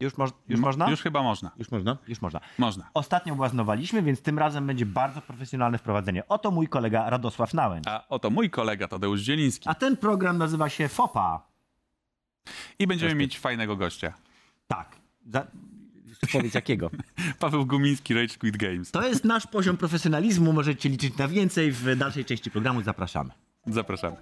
Już, moż, już można? Już chyba można. Już można? Już można. Można. Ostatnio błaznowaliśmy, więc tym razem będzie bardzo profesjonalne wprowadzenie. Oto mój kolega Radosław Nałęcz. A oto mój kolega Tadeusz Zieliński. A ten program nazywa się FOPA. I będziemy mieć fajnego gościa. Tak. Za... Powiedz jakiego. Paweł Gumiński, Rage Quit Games. To jest nasz poziom profesjonalizmu. Możecie liczyć na więcej. W dalszej części programu zapraszamy. Zapraszamy.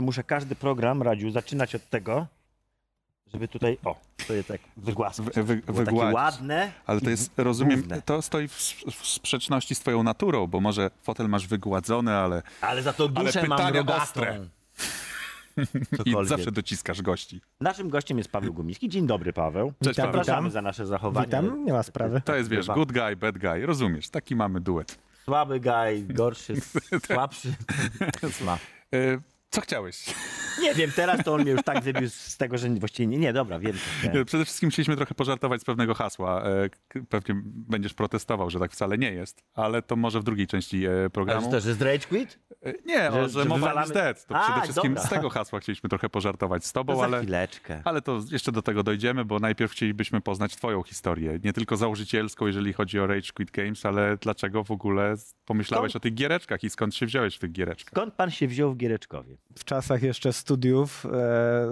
To muszę każdy program, Radziu, zaczynać od tego, żeby tutaj, o, to je tak wygłaskać. Wy- wy- ładne. Ale to jest, rozumiem, Główne. to stoi w, w sprzeczności z twoją naturą, bo może fotel masz wygładzony, ale Ale za to duszę mam pytania rogatą. ostre. i zawsze dociskasz gości. Naszym gościem jest Paweł Gumiński. Dzień dobry, Paweł. Cześć, Paweł. Zapraszamy Witam. za nasze zachowanie. Witam, nie ma sprawy. To jest, wiesz, good guy, bad guy, rozumiesz, taki mamy duet. Słaby guy, gorszy, słabszy. Ma. Co chciałeś? Nie wiem, teraz to on mnie już tak wybił z tego, że właściwie nie, nie dobra, wiem. chciałem. Przede wszystkim chcieliśmy trochę pożartować z pewnego hasła. E, Pewnie będziesz protestował, że tak wcale nie jest, ale to może w drugiej części e, programu. że to, że z Rage Quit? E, Nie, że- o, że, że mobile wywalamy- is dead. To A, przede wszystkim dobra. z tego hasła chcieliśmy trochę pożartować z To tobą, za ale, chwileczkę. ale to jeszcze do tego dojdziemy, bo najpierw chcielibyśmy poznać twoją historię. Nie tylko założycielską, jeżeli chodzi o Rage Quit Games, ale dlaczego w ogóle pomyślałeś Skąd? o tych giereczkach i skąd się wziąłeś w tych giereczkach? Skąd pan się wziął w Giereczkowie? W czasach jeszcze studiów e,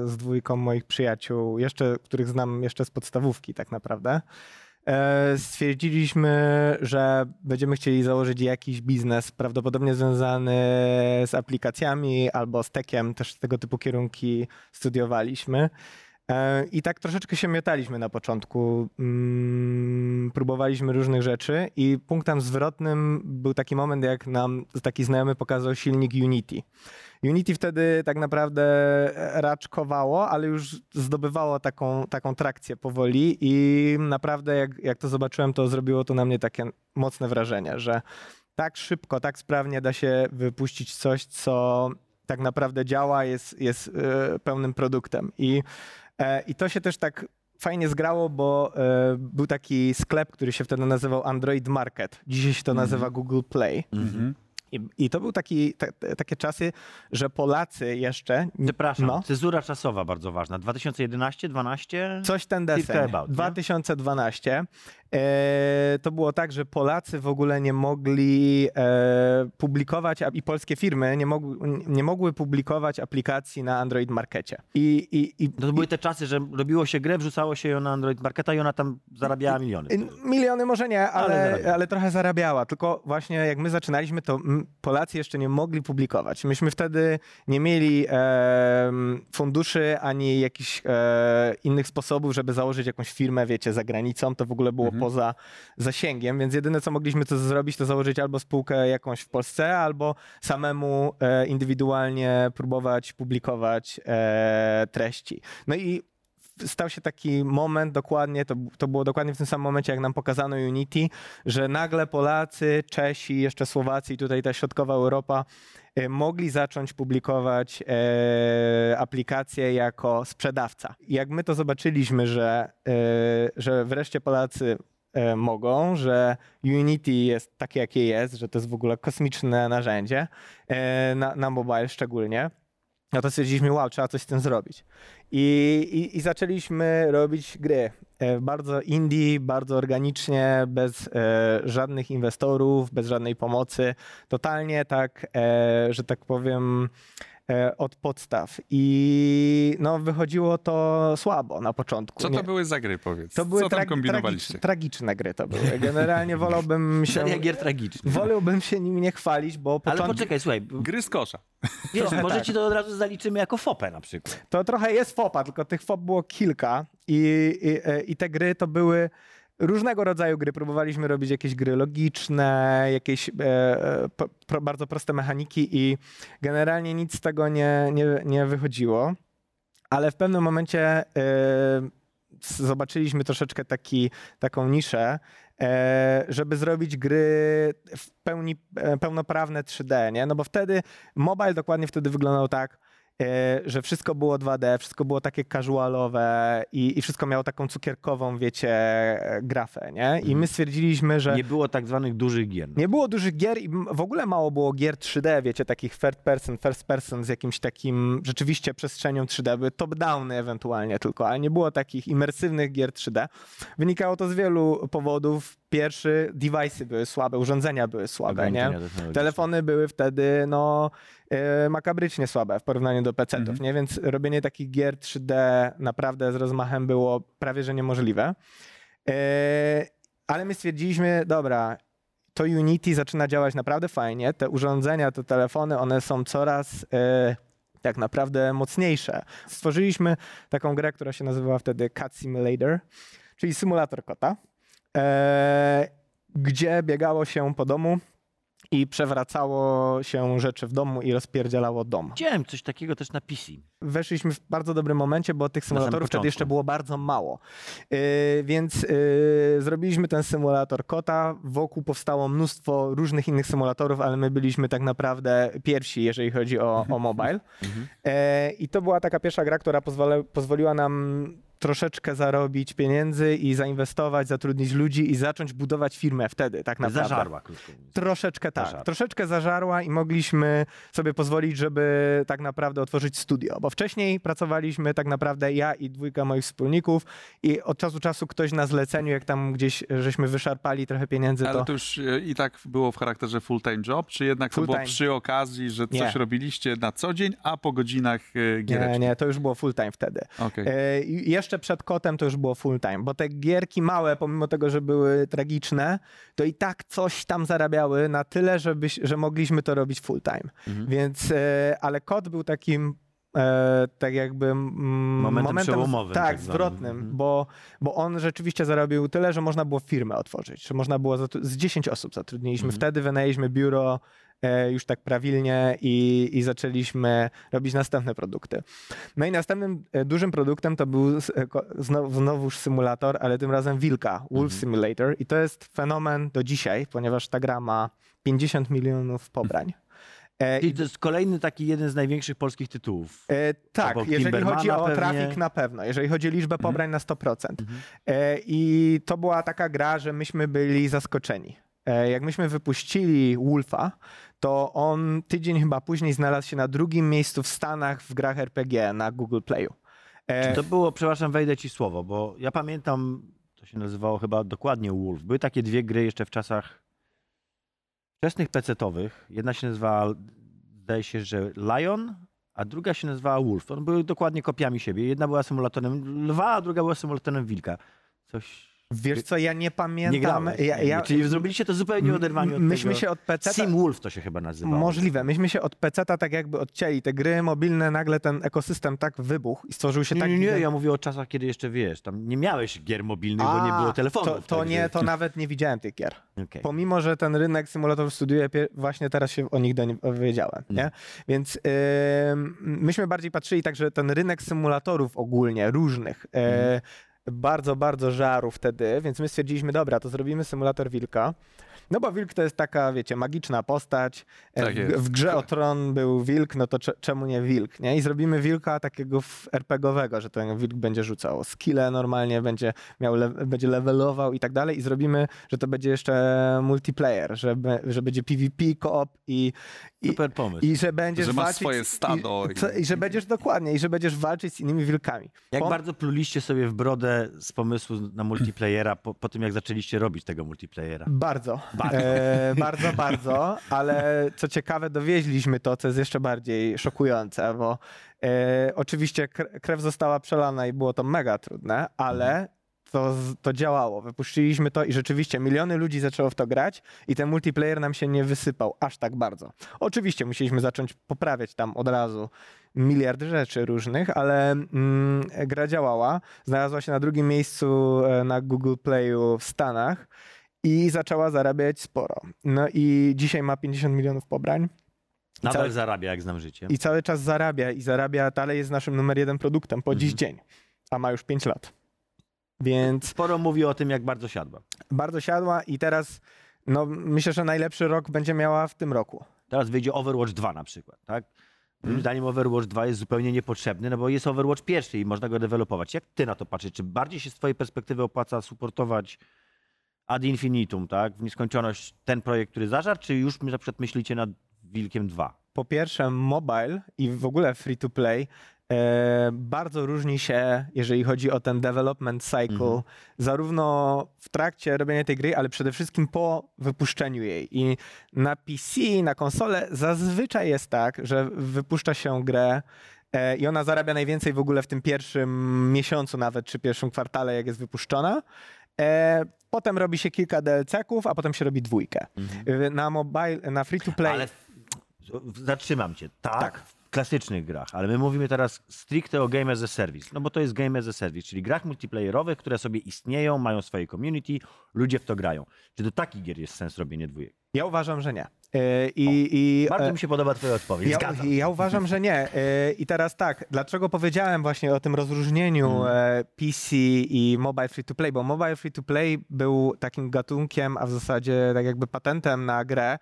z dwójką moich przyjaciół, jeszcze, których znam jeszcze z podstawówki tak naprawdę, e, stwierdziliśmy, że będziemy chcieli założyć jakiś biznes, prawdopodobnie związany z aplikacjami albo z tekiem, też tego typu kierunki studiowaliśmy. E, I tak troszeczkę się miotaliśmy na początku. Mm, próbowaliśmy różnych rzeczy i punktem zwrotnym był taki moment, jak nam taki znajomy pokazał silnik Unity. Unity wtedy tak naprawdę raczkowało, ale już zdobywało taką, taką trakcję powoli i naprawdę jak, jak to zobaczyłem, to zrobiło to na mnie takie mocne wrażenie, że tak szybko, tak sprawnie da się wypuścić coś, co tak naprawdę działa, jest, jest e, pełnym produktem. I, e, I to się też tak fajnie zgrało, bo e, był taki sklep, który się wtedy nazywał Android Market. Dzisiaj się to nazywa Google Play. Mhm. I, I to były taki, ta, takie czasy, że Polacy jeszcze. Przepraszam, No. cezura czasowa bardzo ważna. 2011, 12? Coś ten deseń. about, nie? 2012. E, to było tak, że Polacy w ogóle nie mogli e, publikować, i polskie firmy nie mogły, nie mogły publikować aplikacji na Android Markecie. I, i, i, No to były te czasy, że robiło się grę, wrzucało się ją na Android Marketa i ona tam zarabiała miliony. Miliony może nie, Ale ale, ale, trochę zarabiała. Tylko właśnie jak my zaczynaliśmy, to Polacy jeszcze nie mogli publikować. Myśmy wtedy nie mieli em, funduszy ani jakichś e, innych sposobów, żeby założyć jakąś firmę, wiecie, za granicą. To w ogóle było poza zasięgiem, więc jedyne co mogliśmy to zrobić, to założyć albo spółkę jakąś w Polsce, albo samemu e, indywidualnie próbować publikować e, treści. No i stał się taki moment dokładnie, to, to było dokładnie w tym samym momencie, jak nam pokazano Unity, że nagle Polacy, Czesi, jeszcze Słowacy i tutaj ta środkowa Europa e, mogli zacząć publikować e, aplikacje jako sprzedawca. Jak my to zobaczyliśmy, że, e, że wreszcie Polacy e, mogą, że Unity jest takie, jakie jest, że to jest w ogóle kosmiczne narzędzie, e, na, na mobile szczególnie, no to stwierdziliśmy, wow, trzeba coś z tym zrobić. I, i, i zaczęliśmy robić gry. E, Bardzo indie, bardzo organicznie, bez e, żadnych inwestorów, bez żadnej pomocy. Totalnie tak, e, że tak powiem, od podstaw. I no, wychodziło to słabo na początku. Co Nie- to były za gry, powiedz? to były Co tam kombinowaliście? tragicz- tragiczne gry to były. Generalnie wolałbym się... Seria gier tragicznych. Wolałbym się nimi nie chwalić, bo Ale poczekaj, słuchaj, Gry z kosza. wiesz, może tak. ci to od razu zaliczymy jako fopę na przykład. To trochę jest fopa, tylko tych fop było kilka i, i, e, i te gry to były różnego rodzaju gry. Próbowaliśmy robić jakieś gry logiczne, jakieś e, e, pro, bardzo proste mechaniki i generalnie nic z tego nie, nie, nie wychodziło. Ale w pewnym momencie e, zobaczyliśmy troszeczkę taki, taką niszę, e, żeby zrobić gry w pełni, pełnoprawne 3D, nie? No bo wtedy mobile dokładnie wtedy wyglądał tak, że wszystko było 2D, wszystko było takie casualowe i, i wszystko miało taką cukierkową, wiecie, e, grafę, nie? I my stwierdziliśmy, że Nie było tak zwanych dużych gier. nie było dużych gier i w ogóle mało było gier 3D, wiecie, takich third person, first person z jakimś takim rzeczywiście przestrzenią 3D, były top-downy ewentualnie tylko, ale nie było takich imersywnych gier 3D. Wynikało to z wielu powodów. Pierwszy, device'y były słabe, urządzenia były słabe, nie? Telefony były wtedy, no, e, makabrycznie słabe w porównaniu do PC-ów, Mhm. nie? Więc robienie takich gier 3D naprawdę z rozmachem było prawie, że niemożliwe. E, ale my stwierdziliśmy, dobra, to Unity zaczyna działać naprawdę fajnie, te urządzenia, te telefony, one są coraz e, tak naprawdę mocniejsze. Stworzyliśmy taką grę, która się nazywała wtedy Cat Simulator, czyli symulator kota, e, gdzie biegało się po domu i przewracało się rzeczy w domu i rozpierdzielało dom. Widziałem coś takiego też na PC. Weszliśmy w bardzo dobrym momencie, bo tych symulatorów wtedy jeszcze było bardzo mało. Yy, więc yy, zrobiliśmy ten symulator kota. Wokół powstało mnóstwo różnych innych symulatorów, ale my byliśmy tak naprawdę pierwsi, jeżeli chodzi o, o mobile. Mhm. E, I to była taka pierwsza gra, która pozwala, pozwoliła nam troszeczkę zarobić pieniędzy i zainwestować, zatrudnić ludzi i zacząć budować firmę wtedy, tak naprawdę. Zażarła, krótko. Troszeczkę tak. Zażarła. Troszeczkę zażarła i mogliśmy sobie pozwolić, żeby tak naprawdę otworzyć studio. Bo wcześniej pracowaliśmy tak naprawdę ja i dwójka moich wspólników i od czasu czasu ktoś na zleceniu, jak tam gdzieś żeśmy wyszarpali trochę pieniędzy, Ale to... to już e, i tak było w charakterze full-time job, czy jednak to było Full-time. przy okazji, że coś Nie. robiliście na co dzień, a po godzinach e, giereczki? Nie, nie, to już było full time wtedy. E, i jeszcze przed kotem to już było full time, bo te gierki małe, pomimo tego, że były tragiczne, to i tak coś tam zarabiały na tyle, żeby, że mogliśmy to robić full time. Mhm. Więc, e, ale kot był takim e, tak jakby mm, Momentem przełomowym, tak, tak zwrotnym, Mhm. bo, bo on rzeczywiście zarobił tyle, że można było firmę otworzyć, że można było, z 10 osób zatrudniliśmy, Mhm. wtedy wynajęliśmy biuro e, już tak prawilnie i, i zaczęliśmy robić następne produkty. No i następnym e, dużym produktem to był znowu, znowuż symulator, ale tym razem Wilka, Wolf Mhm. Simulator i to jest fenomen do dzisiaj, ponieważ ta gra ma 50 milionów pobrań. E, Czyli to jest kolejny taki jeden z największych polskich tytułów. E, tak, Obok jeżeli chodzi o pewnie. trafik na pewno, jeżeli chodzi o liczbę pobrań na 100%. Mhm. E, I to była taka gra, że myśmy byli zaskoczeni. E, jak myśmy wypuścili Wolfa, to on tydzień chyba później znalazł się na drugim miejscu w Stanach w grach RPG na Google Playu. E, Czy to było, przepraszam, wejdę ci słowo, bo ja pamiętam, to się nazywało chyba dokładnie Wolf. Były takie dwie gry jeszcze w czasach wczesnych pecetowych. Jedna się nazywała, zdaje się, że Lion, a druga się nazywała Wolf. One były dokładnie kopiami siebie. Jedna była symulatorem lwa, a druga była symulatorem wilka. Coś... Wiesz co, ja nie pamiętam. Nie grałeś. ja, ja, Czyli zrobiliście to zupełnie w oderwaniu od myśmy tego. się od PC Sim Wolf to się chyba nazywało. Możliwe. Myśmy się od PC-ta tak jakby odcięli. Te gry mobilne, nagle ten ekosystem tak wybuchł i stworzył się Nie, tak... nie, nie, ja mówię o czasach, kiedy jeszcze wiesz, tam nie miałeś gier mobilnych, bo nie A, było telefonów. To, to nie, to nawet nie widziałem tych gier. Okej. Pomimo, że ten rynek symulatorów studiuję, pie- właśnie teraz się o nich dowiedziałem, nie? Mhm. Więc ym, myśmy bardziej patrzyli tak, że ten rynek symulatorów ogólnie, różnych, Mhm. Bardzo, bardzo żarł wtedy, więc my stwierdziliśmy, dobra, to zrobimy symulator wilka. No bo wilk to jest taka, wiecie, magiczna postać. E, Tak w, w grze o tron był wilk, no to cze- czemu nie wilk, nie? I zrobimy wilka takiego RPGowego, że ten wilk będzie rzucał skille normalnie, będzie miał, le- będzie levelował i tak dalej i zrobimy, że to będzie jeszcze multiplayer, że, be- że będzie PvP, koop i, i, Super pomysł. i że będziesz Że masz walczyć... swoje stado I, co, I że będziesz, dokładnie, i że będziesz walczyć z innymi wilkami. Jak bardzo pluliście sobie w brodę z pomysłu na multiplayera po, po tym, jak zaczęliście robić tego multiplayera? Bardzo, Bardzo. e, bardzo, bardzo, ale co ciekawe, dowieźliśmy to, co jest jeszcze bardziej szokujące, bo e, oczywiście kre- krew została przelana i było to mega trudne, ale to, z- to działało. Wypuściliśmy to i rzeczywiście miliony ludzi zaczęło w to grać i ten multiplayer nam się nie wysypał aż tak bardzo. Oczywiście musieliśmy zacząć poprawiać tam od razu miliard rzeczy różnych, ale mm, gra działała. Znalazła się na drugim miejscu e, na Google Playu w Stanach i zaczęła zarabiać sporo. No i dzisiaj ma 50 milionów pobrań Nadal cały- zarabia, jak znam życie. i cały czas zarabia i zarabia, dalej jest naszym numer jeden produktem po dziś Mhm. dzień, a ma już 5 lat. Więc Sporo mówi o tym, jak bardzo siadła. bardzo siadła i teraz no, myślę, że najlepszy rok będzie miała w tym roku. Teraz wyjdzie Overwatch 2 na przykład, tak? Moim zdaniem Overwatch 2 jest zupełnie niepotrzebny, no bo jest Overwatch pierwszy i można go dewelopować. Jak ty na to patrzysz? Czy bardziej się z twojej perspektywy opłaca supportować ad infinitum, tak, w nieskończoność ten projekt, który zażarł, czy już na przykład myślicie nad Wilkiem 2? Po pierwsze, mobile i w ogóle free to play e, bardzo różni się, jeżeli chodzi o ten development cycle, Mhm. zarówno w trakcie robienia tej gry, ale przede wszystkim po wypuszczeniu jej. I na PC, na konsolę zazwyczaj jest tak, że wypuszcza się grę e, i ona zarabia najwięcej w ogóle w tym pierwszym miesiącu nawet, czy pierwszym kwartale, jak jest wypuszczona. E, potem robi się kilka DLC-ków, a potem się robi dwójkę. E, Na mobile, na free to play. Ale zatrzymam cię. Tak, Tak. w klasycznych grach, ale my mówimy teraz stricte o game as a service, no bo to jest game as a service, czyli grach multiplayerowych, które sobie istnieją, mają swoje community, ludzie w to grają. Czy do takich gier jest sens robienie dwójek? Ja uważam, że nie. E, I, i, Bardzo e, mi się podoba twoja odpowiedź. ja, ja uważam, że nie. E, I teraz tak, dlaczego powiedziałem właśnie o tym rozróżnieniu e, PC i mobile free to play? Bo mobile free to play był takim gatunkiem, a w zasadzie tak jakby patentem na grę,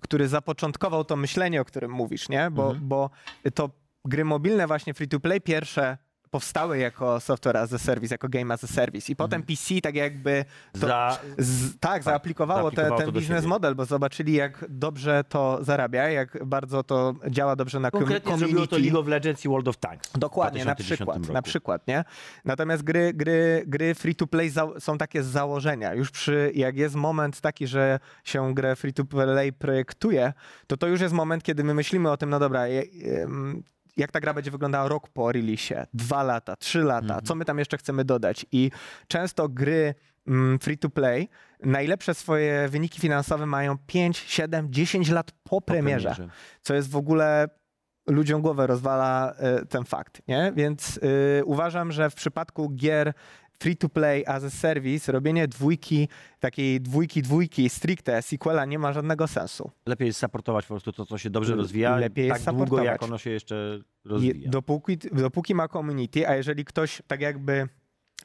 który zapoczątkował to myślenie, o którym mówisz, nie? Bo, bo to gry mobilne właśnie free to play pierwsze powstały jako software as a service, jako game as a service i potem PC tak jakby to, Za, z, tak, zaaplikowało, te, zaaplikowało to ten biznes model, bo zobaczyli, jak dobrze to zarabia, jak bardzo to działa dobrze na konkretnie zrobiło community. to League of Legends i World of Tanks. Dokładnie, na 2010 przykład, roku. na przykład, nie? Natomiast gry, gry, gry free to play za, są takie z założenia. Już przy, jak jest moment taki, że się grę free to play projektuje, to to już jest moment, kiedy my myślimy o tym, no dobra, je, em, jak ta gra będzie wyglądała rok po release, dwa lata, trzy lata, Mhm. co my tam jeszcze chcemy dodać. I często gry mm, free to play najlepsze swoje wyniki finansowe mają 5, 7, 10 lat po Po premierze co jest w ogóle ludziom głowę rozwala e, ten fakt, nie? Więc y, uważam, że w przypadku gier free to play as a service robienie dwójki, takiej dwójki, dwójki stricte sequela nie ma żadnego sensu. Lepiej jest supportować po prostu to, co się dobrze rozwija, lepiej tak jest długo, jak ono się jeszcze rozwija. dopóki, dopóki ma community, a jeżeli ktoś tak jakby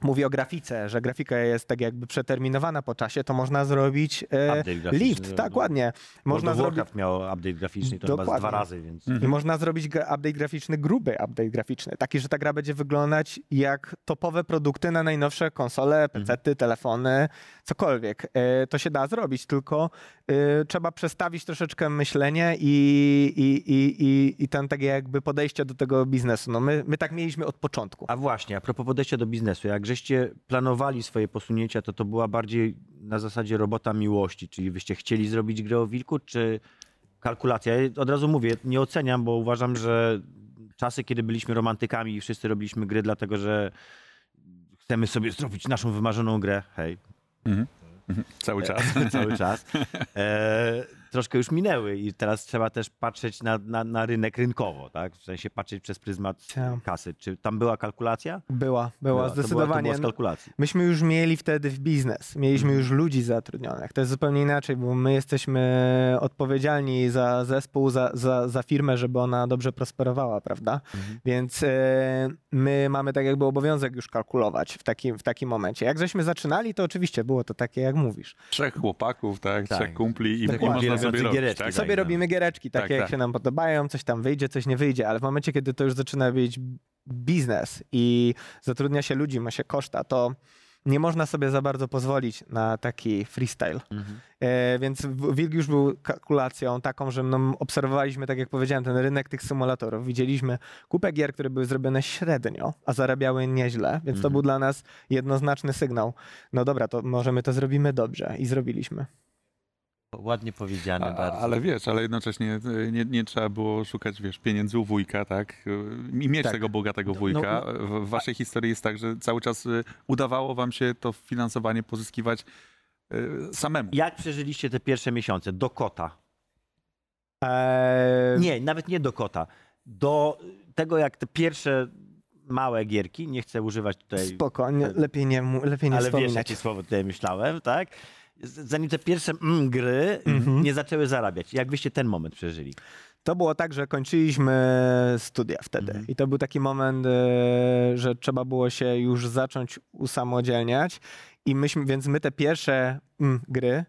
mówi o grafice, że grafika jest tak jakby przeterminowana po czasie, to można zrobić e, lift, no. tak, ładnie. Można Można zrobić Warcraft miał update graficzny, to chyba z dwa Dokładnie. razy, więc... I można zrobić update graficzny, gruby update graficzny, taki, że ta gra będzie wyglądać jak topowe produkty na najnowsze konsole, PC, telefony, cokolwiek. E, To się da zrobić, tylko e, trzeba przestawić troszeczkę myślenie i, i, i, i, i ten takie jakby podejście do tego biznesu. No my, my tak mieliśmy od początku. A właśnie, a propos podejścia do biznesu, jak żeście planowali swoje posunięcia, to to była bardziej na zasadzie robota miłości, czyli wyście chcieli zrobić grę o wilku, czy kalkulacja? Ja od razu mówię, nie oceniam, bo uważam, że czasy, kiedy byliśmy romantykami i wszyscy robiliśmy gry dlatego, że chcemy sobie zrobić naszą wymarzoną grę, hej, Mhm. Mhm. Cały czas. cały czas, e, troszkę już minęły i teraz trzeba też patrzeć na, na, na rynek rynkowo, tak? W sensie patrzeć przez pryzmat kasy. Czy tam była kalkulacja? Była, była, To zdecydowanie. była, to była z kalkulacji. Myśmy już mieli wtedy w biznes, mieliśmy już ludzi zatrudnionych. To jest zupełnie inaczej, bo my jesteśmy odpowiedzialni za zespół, za, za, za firmę, żeby ona dobrze prosperowała, prawda? Więc e, my mamy tak jakby obowiązek już kalkulować w takim, w takim momencie. Jak żeśmy zaczynali, to oczywiście było to takie, jak mówisz. Trzech chłopaków, tak, Tak. trzech kumpli i, i można sobie robić. giereczki, Tak? tak. Sobie robimy giereczki, takie Tak, jak tak. się nam podobają, coś tam wyjdzie, coś nie wyjdzie, ale w momencie, kiedy to już zaczyna być biznes i zatrudnia się ludzi, ma się koszta, to nie można sobie za bardzo pozwolić na taki freestyle. Mhm. E, więc w- Wilk już był kalkulacją taką, że no, obserwowaliśmy, tak jak powiedziałem, ten rynek tych symulatorów. Widzieliśmy kupę gier, które były zrobione średnio, a zarabiały nieźle, więc to Mhm. był dla nas jednoznaczny sygnał. No dobra, to może my to zrobimy dobrze i zrobiliśmy. Ładnie powiedziane A, bardzo. ale wiesz, ale jednocześnie y, nie, nie trzeba było szukać, wiesz, pieniędzy u wujka, tak? Y, I mieć Tak. tego bogatego No, wujka. W, w waszej historii jest tak, że cały czas y, udawało wam się to finansowanie pozyskiwać y, samemu. Jak przeżyliście te pierwsze miesiące? Do kota. Eee, Nie, nawet nie do kota. Do tego, jak te pierwsze małe gierki, nie chcę używać tutaj, Spoko, nie, lepiej nie, lepiej nie ale wiesz, wspominać. jakie słowo tutaj myślałem, tak? Zanim te pierwsze mm, gry Mhm. nie zaczęły zarabiać. Jak wyście ten moment przeżyli? To było tak, że kończyliśmy studia wtedy. Mhm. I to był taki moment, e, że trzeba było się już zacząć usamodzielniać. I myśmy, więc my te pierwsze mm, gry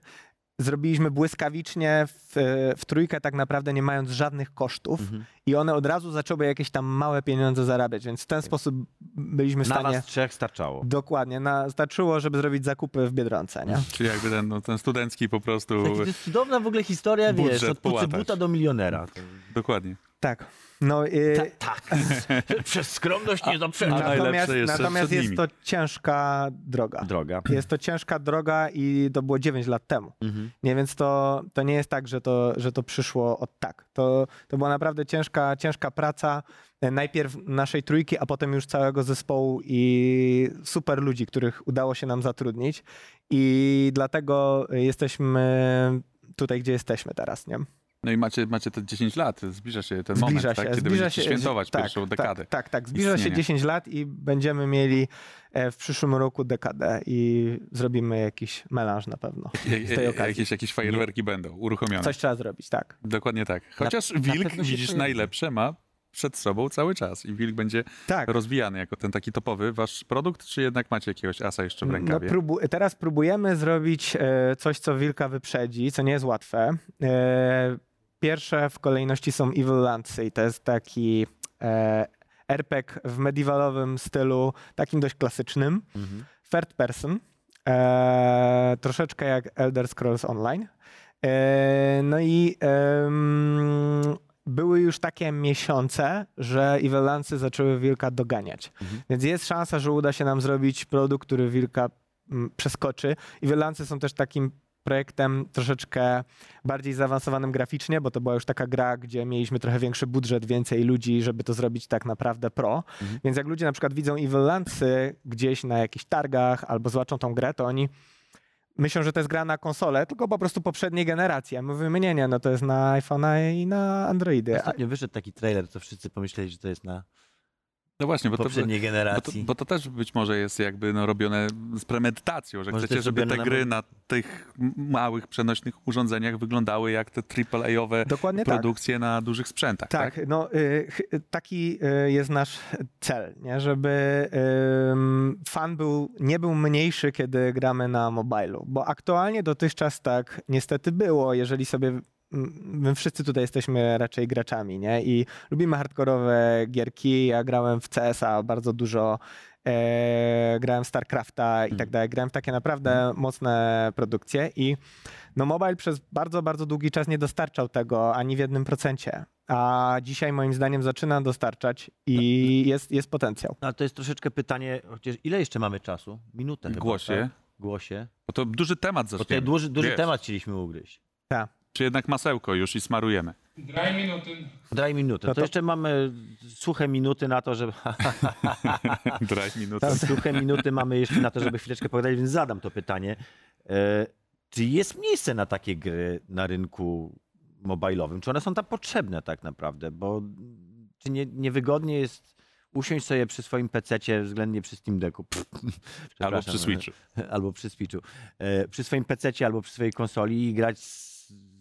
zrobiliśmy błyskawicznie w, w trójkę, tak naprawdę nie mając żadnych kosztów Mhm. i one od razu zaczęły jakieś tam małe pieniądze zarabiać, więc w ten sposób byliśmy w Na stanie... nas trzech starczało. Dokładnie, na, starczyło, żeby zrobić zakupy w Biedronce, nie? Czyli jakby ten, no, ten studencki po prostu... Taki, to jest cudowna w ogóle historia, wiesz, od pucybuta do milionera. Dokładnie. Tak. No, y, Tak. Przez skromność nie zaprzeczam. natomiast jeszcze natomiast jest to ciężka droga. Droga. Jest to ciężka droga i to było 9 lat temu. Mhm. Nie, więc to, to nie jest tak, że to, że to przyszło od tak. To, to była naprawdę ciężka, ciężka praca. E, Najpierw naszej trójki, a potem już całego zespołu i super ludzi, których udało się nam zatrudnić. I dlatego jesteśmy tutaj, gdzie jesteśmy teraz, nie? No i macie, macie te 10 lat, zbliża się ten Zbliża moment, się, tak, kiedy zbliża będziecie się, świętować tak, pierwszą tak, dekadę. Tak, tak, zbliża się istnienia. 10 lat i będziemy mieli e, w przyszłym roku dekadę i zrobimy jakiś melanż na pewno. Z tej okazji. Jakieś, jakieś fajerwerki będą uruchomione. Coś trzeba zrobić, tak. Dokładnie tak. Chociaż na Wilk, się widzisz, najlepsze ma przed sobą cały czas i Wilk będzie Tak. rozwijany jako ten taki topowy wasz produkt, czy jednak macie jakiegoś asa jeszcze w No, rękawie? próbu teraz próbujemy zrobić e, coś, co wilka wyprzedzi, co nie jest łatwe. E, pierwsze w kolejności są Evil Landsy i to jest taki e, RPG w mediewalowym stylu, takim dość klasycznym. Mhm. Third person, e, troszeczkę jak Elder Scrolls Online. E, no i były już takie miesiące, że Landsy zaczęły wilka doganiać. Mhm. Więc jest szansa, że uda się nam zrobić produkt, który wilka mm, przeskoczy. Landsy są też takim projektem troszeczkę bardziej zaawansowanym graficznie, bo to była już taka gra, gdzie mieliśmy trochę większy budżet, więcej ludzi, żeby to zrobić tak naprawdę pro. Mhm. Więc jak ludzie na przykład widzą Evil Landsy gdzieś na jakichś targach albo zobaczą tą grę, to oni myślą, że to jest gra na konsolę, tylko po prostu poprzedniej generacji. A my mówimy, nie, nie, no to jest na iPhone'a i na Androidy. Ostatnio wyszedł taki trailer, to wszyscy pomyśleli, że to jest na No właśnie, bo to, bo, to, bo to też być może jest jakby no, robione z premedytacją, że Może chcecie, żeby te robione na- gry na tych małych, przenośnych urządzeniach wyglądały jak te AAA-owe Dokładnie tak. produkcje na dużych sprzętach, tak? Tak, no y, taki y, jest nasz cel, nie? żeby ym, fan był, nie był mniejszy, kiedy gramy na mobilu, bo aktualnie dotychczas tak niestety było, jeżeli sobie My wszyscy tutaj jesteśmy raczej graczami, nie? I lubimy hardkorowe gierki. Ja grałem w CS-a bardzo dużo, e, grałem w StarCrafta i tak Mhm. dalej. Grałem w takie naprawdę mocne produkcje i no mobile przez bardzo, bardzo długi czas nie dostarczał tego ani w jednym procencie. A dzisiaj moim zdaniem zaczyna dostarczać i jest, jest potencjał. No, ale to jest troszeczkę pytanie, chociaż ile jeszcze mamy czasu? Minutę chyba, Głosie. Tak? Głosie. Bo to duży temat Bo to zaczniemy. duży, duży Wiesz, temat chcieliśmy ugryźć. Tak. Czy jednak masełko już i smarujemy? Drei Minuten. Daj minutę. No To to- jeszcze mamy suche minuty na to, żeby... Draj minutę. suche minuty mamy jeszcze na to, żeby chwileczkę pogadać, więc zadam to pytanie. E, czy jest miejsce na takie gry na rynku mobilowym? Czy one są tam potrzebne tak naprawdę? Bo czy nie, niewygodnie jest usiąść sobie przy swoim PC-cie względnie przy Steam Decku? Albo Przepraszam, przy Switchu. albo przy Switchu, e, przy swoim PC-cie albo przy swojej konsoli i grać z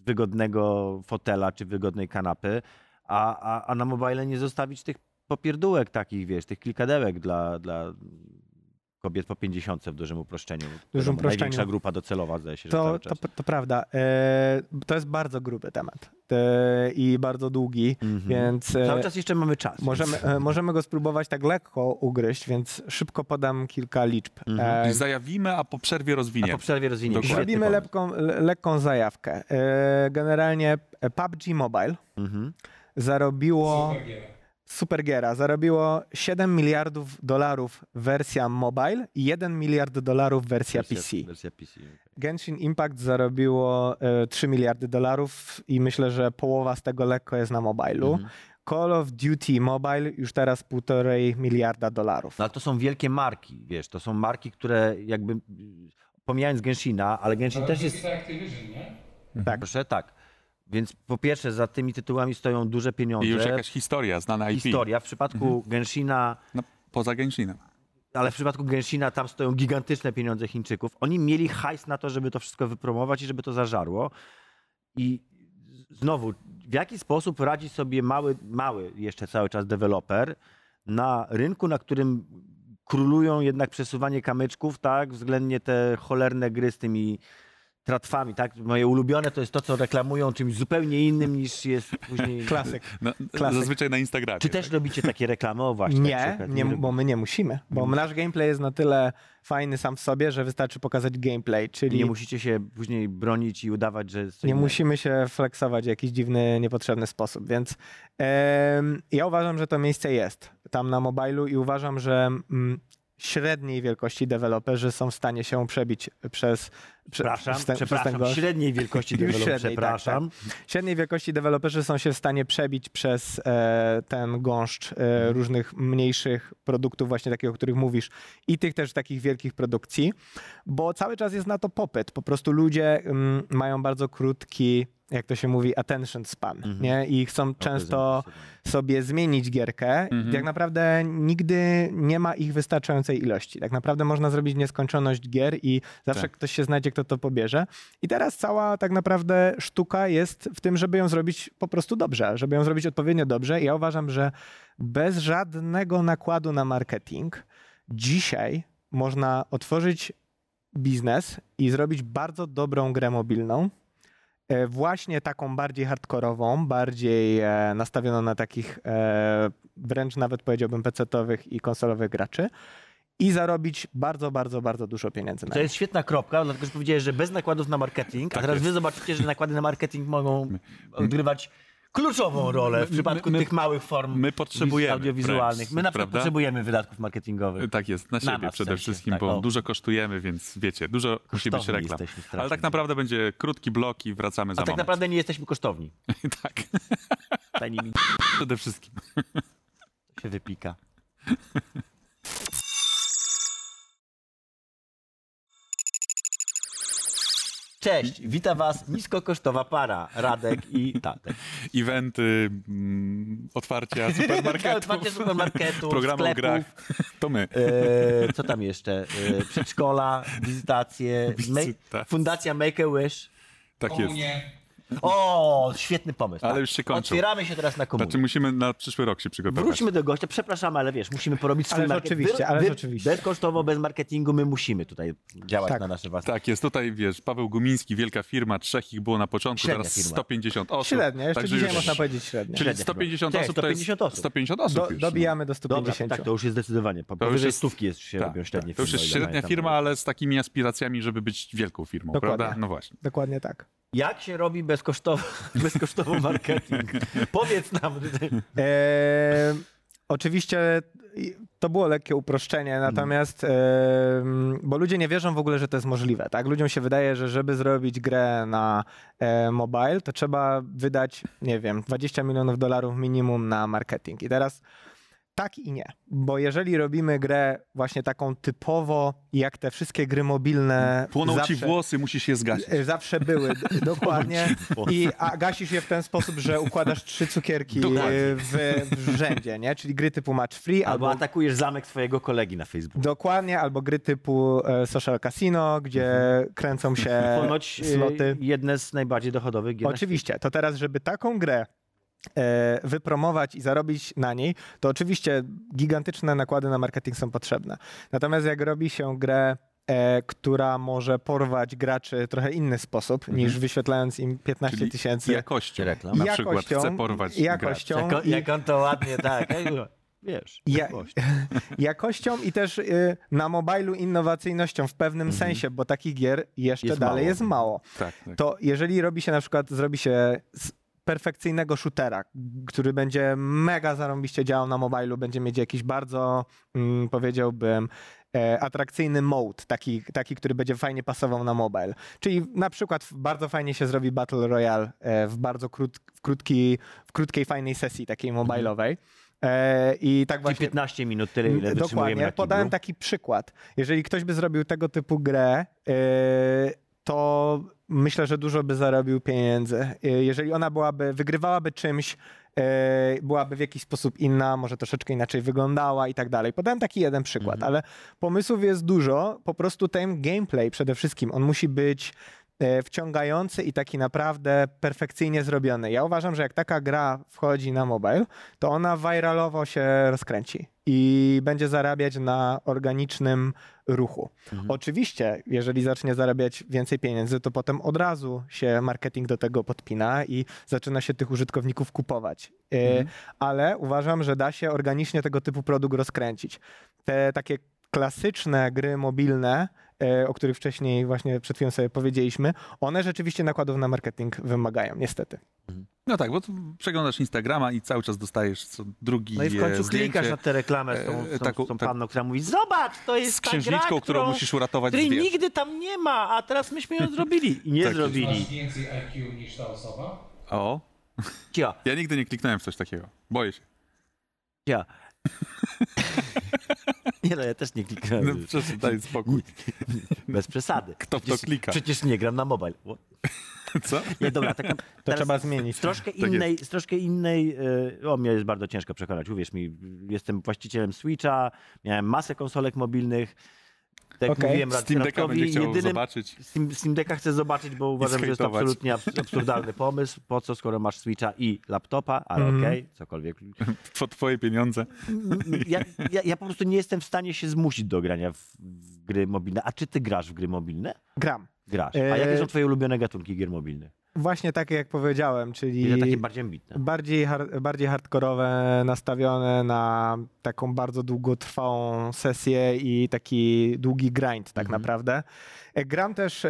wygodnego fotela czy wygodnej kanapy, a, a, a na mobile nie zostawić tych popierdółek takich, wiesz, tych klikadełek dla, dla kobiet po 50 w dużym uproszczeniu. Wiadomo, uproszczeniu. Największa grupa docelowa zdaje się, że To, cały to, czas. to prawda. E, to jest bardzo gruby temat e, i bardzo długi, Mhm. więc e, Cały czas jeszcze mamy czas. możemy, e, możemy go spróbować tak lekko ugryźć, więc szybko podam kilka liczb. Mhm. E, Czyli zajawimy, a po przerwie A rozwiniemy. po przerwie rozwiniemy. Zrobimy lekką, le, lekką zajawkę. E, generalnie PUBG Mobile Mhm. zarobiło, Super giera. Supergiera, zarobiło 7 miliardów dolarów wersja mobile i 1 miliard dolarów wersja PC. Wersja PC. okej. Genshin Impact zarobiło e, 3 miliardy dolarów i myślę, że połowa z tego lekko jest na mobilu. Mhm. Call of Duty Mobile już teraz półtorej miliarda dolarów. No ale to są wielkie marki, wiesz, to są marki, które jakby, y, pomijając Genshina, ale Genshin też jest, Activision, nie? Tak. proszę, tak. Więc po pierwsze za tymi tytułami stoją duże pieniądze. I już jakaś historia, znana IP. historia. W przypadku Genshina, No, poza Genshinem. ale w przypadku Genshina tam stoją gigantyczne pieniądze Chińczyków. Oni mieli hajs na to, żeby to wszystko wypromować i żeby to zażarło. I znowu, w jaki sposób radzi sobie mały, mały jeszcze cały czas deweloper na rynku, na którym królują jednak przesuwanie kamyczków, tak, względnie te cholerne gry z tymi tratwami, tak? Moje ulubione to jest to, co reklamują czymś zupełnie innym niż jest później... Klasyk. No, Klasyk. zazwyczaj na Instagramie. Czy też robicie takie reklamy? O właśnie. tak Nie, okazji. nie, bo my nie musimy. Bo nasz gameplay jest na tyle fajny sam w sobie, że wystarczy pokazać gameplay, czyli Nie musicie się później bronić i udawać, że... nie innego. musimy się flexować w jakiś dziwny, niepotrzebny sposób. Więc em, ja uważam, że to miejsce jest tam na mobilu i uważam, że mm, średniej wielkości deweloperzy są w stanie się przebić przez, prze, Przepraszam, przez ten, przez ten przepraszam, średniej wielkości Już deweloper, średniej, tak, przepraszam. Średniej wielkości deweloperzy są się w stanie przebić przez e, ten gąszcz e, różnych mniejszych produktów, właśnie takich, o których mówisz, i tych też takich wielkich produkcji, bo cały czas jest na to popyt. Po prostu ludzie mm, mają bardzo krótki, jak to się mówi, attention span, Mhm. nie? I chcą często sobie zmienić gierkę. Mhm. Tak naprawdę nigdy nie ma ich wystarczającej ilości. Tak naprawdę można zrobić nieskończoność gier i zawsze Tak. ktoś się znajdzie, kto to pobierze. I teraz cała tak naprawdę sztuka jest w tym, żeby ją zrobić po prostu dobrze, żeby ją zrobić odpowiednio dobrze. I ja uważam, że bez żadnego nakładu na marketing dzisiaj można otworzyć biznes i zrobić bardzo dobrą grę mobilną. E, Właśnie taką bardziej hardkorową, bardziej e, nastawioną na takich e, wręcz nawet powiedziałbym PC-towych i konsolowych graczy i zarobić bardzo, bardzo, bardzo dużo pieniędzy na To jest świetna kropka, dlatego że powiedziałeś, że bez nakładów na marketing, a Tak teraz jest. wy zobaczycie, że nakłady na marketing mogą odgrywać kluczową rolę w My- przypadku my- tych małych form my potrzebujemy audiowizualnych. My na przykład prawda? potrzebujemy wydatków marketingowych. Tak jest, na Na siebie nas w przede sensie, wszystkim, tak, bo o. dużo kosztujemy, więc wiecie, dużo musi być Kosztowni reklam. Ale tak naprawdę będzie krótki blok i wracamy za A tak moment. naprawdę nie jesteśmy kosztowni. tak, przede wszystkim. się wypika. Cześć, wita was niskokosztowa para, Radek i Tatek. Eventy, mm, otwarcia supermarketów, Otwarcie supermarketów, programy o sklepów, grach, to my. E, co tam jeszcze? E, przedszkola, wizytacje, fundacja Make-A-Wish. Tak jest. O, świetny pomysł. Ale tak. już się kończą. Otwieramy się teraz na komunię. Znaczy musimy na przyszły rok się przygotować. Wróćmy do gościa, przepraszamy, ale wiesz, musimy porobić swój market- oczywiście, ależ oczywiście. Bezkosztowo, bez marketingu, my musimy tutaj działać Tak. na nasze własne. Tak, jest tutaj, wiesz, Paweł Gumiński, wielka firma, trzech ich było na początku, Średnia teraz firma. 150 osób. Średnio, jeszcze Także dzisiaj już- można powiedzieć średnio. Czyli Średnia 150 firma. osób Tak, to jest 150 osób. 150 osób Do, już. no. dobijamy do Dobra, 150. tak, to już jest zdecydowanie. Powyżej jest- stówki jest, się Tak, robią średnie tak. To już firmy, jest średnia firma, ale z takimi aspiracjami, żeby być wielką firmą, Dokładnie. prawda? No właśnie. Dokładnie tak. Jak się robi bezkosztowo, bezkosztowo marketing? Powiedz nam. E, oczywiście to było lekkie uproszczenie, natomiast e, bo ludzie nie wierzą w ogóle, że to jest możliwe. Tak? Ludziom się wydaje, że żeby zrobić grę na e, mobile, to trzeba wydać, nie wiem, 20 milionów dolarów minimum na marketing. I teraz tak i nie, bo jeżeli robimy grę właśnie taką typowo, jak te wszystkie gry mobilne. Płoną ci zawsze- włosy, musisz je zgasić. E, Zawsze były, dokładnie. I a gasisz je w ten sposób, że układasz trzy cukierki e, w, w rzędzie, nie? Czyli gry typu Match Free Albo albo, atakujesz zamek swojego kolegi na Facebooku. dokładnie, albo gry typu e, Social Casino, gdzie kręcą się Ponoć e, sloty. jedne z najbardziej dochodowych gier. Oczywiście, to teraz, żeby taką grę wypromować i zarobić na niej, to oczywiście gigantyczne nakłady na marketing są potrzebne. Natomiast jak robi się grę, e, która może porwać graczy trochę inny sposób, niż wyświetlając im 15 Mhm. Czyli tysięcy jakością. reklam. Na przykład Jakością- chce porwać jakością. Jako, i- jak on to ładnie, tak. Wiesz, Ja- jakością i też y, na mobilu innowacyjnością w pewnym sensie, bo takich gier jeszcze Jest dalej mało. jest mało. Tak, tak. To jeżeli robi się na przykład, zrobi się perfekcyjnego shootera, który będzie mega zarąbiście działał na mobilu, będzie mieć jakiś bardzo, mm, powiedziałbym, e, atrakcyjny mode, taki, taki, który będzie fajnie pasował na mobile. Czyli na przykład bardzo fajnie się zrobi Battle Royale e, w bardzo krót, w, krótki, w krótkiej, fajnej sesji takiej mobilowej. E, I tak właśnie 15 minut, tyle ile wytrzymujemy Dokładnie. Podałem taki przykład. Jeżeli ktoś by zrobił tego typu grę, yy, to myślę, że dużo by zarobił pieniędzy. Yy, Jeżeli ona byłaby, wygrywałaby czymś, yy, byłaby w jakiś sposób inna, może troszeczkę inaczej wyglądała i tak dalej. Podałem taki jeden przykład, Mhm. ale pomysłów jest dużo. Po prostu ten gameplay przede wszystkim, on musi być e, wciągający i taki naprawdę perfekcyjnie zrobiony. Ja uważam, że jak taka gra wchodzi na mobile, to ona viralowo się rozkręci i będzie zarabiać na organicznym ruchu. Mhm. Oczywiście, jeżeli zacznie zarabiać więcej pieniędzy, to potem od razu się marketing do tego podpina i zaczyna się tych użytkowników kupować. E, Mhm. Ale uważam, że da się organicznie tego typu produkt rozkręcić. Te takie klasyczne gry mobilne, e, o których wcześniej właśnie przed chwilą sobie powiedzieliśmy, one rzeczywiście nakładów na marketing wymagają, niestety. No tak, bo tu przeglądasz Instagrama i cały czas dostajesz co drugi No i w końcu e, zdjęcie klikasz na tę reklamę z tą, e, z tą, taką- z tą tak- panną, która mówi zobacz, to jest z ta księżniczką, gra, którą musisz uratować której zwierz. nigdy tam nie ma, a teraz myśmy ją zrobili. I nie Tak zrobili. Masz więcej IQ niż ta osoba? O, Cia, ja nigdy nie kliknąłem w coś takiego. Boję się. cia. Nie no, ja też nie No, kliknąłem. przecież daj spokój. Bez przesady. Kto w to Przecież- klika? Przecież nie gram na mobile. What? Co? Nie, dobra, tak, To trzeba zmienić. Z troszkę Tak jest. innej, z troszkę innej, o mnie jest bardzo ciężko przekonać, uwierz mi, jestem właścicielem Switcha, miałem masę konsolek mobilnych, tak jak Okej. mówiłem Steam Decka będzie chciał jedynym, zobaczyć. Steam, Steam Decka chcę zobaczyć, bo uważam, że jest to absolutnie abs- absurdalny pomysł, po co, skoro masz Switcha i laptopa, ale Mhm. okej, cokolwiek. Po twoje pieniądze. Ja, ja, ja po prostu nie jestem w stanie się zmusić do grania w, w gry mobilne. A czy ty grasz w gry mobilne? Gram. Grasz. A E, jakie są twoje ulubione gatunki gier mobilnych? Właśnie takie jak powiedziałem, czyli takie bardziej ambitne? bardziej, bardziej hardkorowe, nastawione na taką bardzo długotrwałą sesję i taki długi grind tak Mhm. naprawdę. E, Gram też e,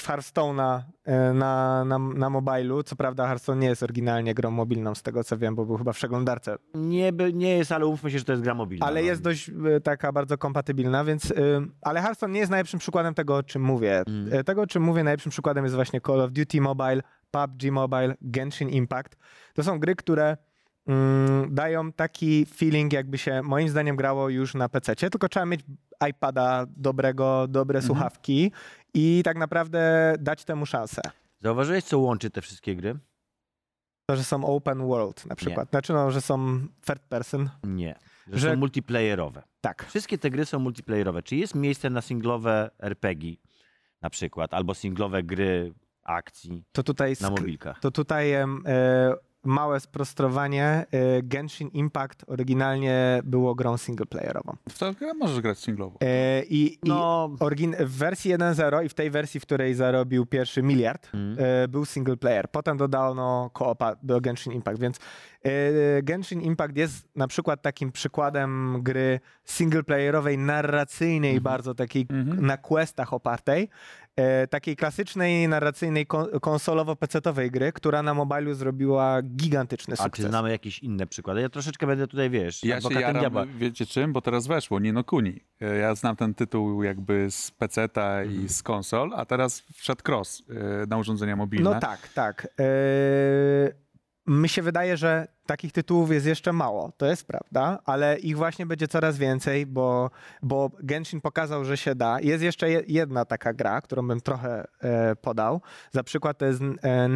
w Hearthstone'a e, na, na, na mobilu. Co prawda Hearthstone nie jest oryginalnie grą mobilną z tego co wiem, bo był chyba w przeglądarce. Nie, nie jest, ale umówmy się, że to jest gra mobilna. Ale no. jest dość e, taka bardzo kompatybilna, więc... e, Ale Hearthstone nie jest najlepszym przykładem tego, o czym mówię. Mm. E, Tego, o czym mówię, najlepszym przykładem jest właśnie Call of Duty Mobile, PUBG Mobile, Genshin Impact. To są gry, które mm, dają taki feeling, jakby się moim zdaniem grało już na PC, tylko trzeba mieć iPada dobrego, dobre Mhm. słuchawki i tak naprawdę dać temu szansę. Zauważyłeś, co łączy te wszystkie gry? To, że są open world na przykład. Znaczy, no, że są third person. Nie. Że, Że- są multiplayerowe. Tak. Wszystkie te gry są multiplayerowe. Czy jest miejsce na singlowe RPG na przykład, albo singlowe gry akcji To tutaj, na mobilkach? to tutaj e, małe sprostrowanie. E, Genshin Impact oryginalnie było grą singleplayerową. W to grę możesz grać singlowo. E, I, i No, Origin- w wersji 1.0 i w tej wersji, w której zarobił pierwszy miliard, Mm. e, był single player. Potem dodano koopa do Genshin Impact, więc Genshin Impact jest na przykład takim przykładem gry single playerowej, narracyjnej, Mhm. bardzo takiej Mhm. na questach opartej. E, takiej klasycznej, narracyjnej, kon- konsolowo-pecetowej gry, która na mobilu zrobiła gigantyczny a czy sukces. znamy jakieś inne przykłady? Ja troszeczkę będę tutaj, wiesz, Ja się adwokatem diabła. jaram, wiecie czym? Bo teraz weszło Nino Kuni. E, Ja znam ten tytuł jakby z PC-ta Mhm. i z konsol, a teraz wszedł cross e, na urządzenia mobilne. No tak, tak. Eee, mi się wydaje, że takich tytułów jest jeszcze mało, to jest prawda, ale ich właśnie będzie coraz więcej, bo, bo Genshin pokazał, że się da. Jest jeszcze je- jedna taka gra, którą bym trochę e, podał. Za przykład to jest e,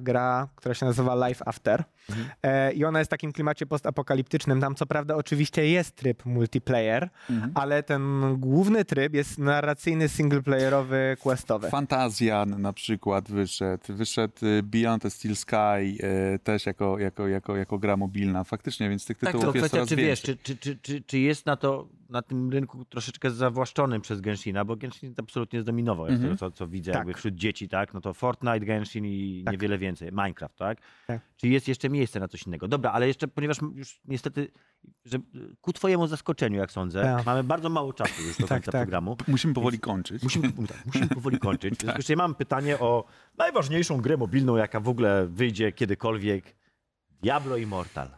gra, która się nazywa Life After. Mhm. E, I ona jest w takim klimacie postapokaliptycznym. Tam co prawda oczywiście jest tryb multiplayer, Mhm. ale ten główny tryb jest narracyjny, singleplayerowy, questowy. Fantazjan na przykład wyszedł. Wyszedł e, Beyond the Steel Sky e, też jako, jako, jako, jako gra mobilna. Faktycznie, więc tych Tak, tytułów to jest kwestia, coraz czy wiesz, więcej. czy, czy, czy, czy, czy jest na to, na tym rynku troszeczkę zawłaszczonym przez Genshina, bo Genshin absolutnie zdominował, jak Mhm. z tego, co, co widzę, Tak. jakby wśród dzieci, tak, no to Fortnite, Genshin i Tak. niewiele więcej, Minecraft, tak? Tak. Czy jest jeszcze miejsce na coś innego? Dobra, ale jeszcze, ponieważ już niestety, że ku twojemu zaskoczeniu, jak sądzę, Tak. mamy bardzo mało czasu już do Tak, końca tak. programu. Musimy powoli kończyć. Musimy, tak, musimy powoli kończyć. Z czym mam pytanie o najważniejszą grę mobilną, jaka w ogóle wyjdzie kiedykolwiek. Diablo Immortal.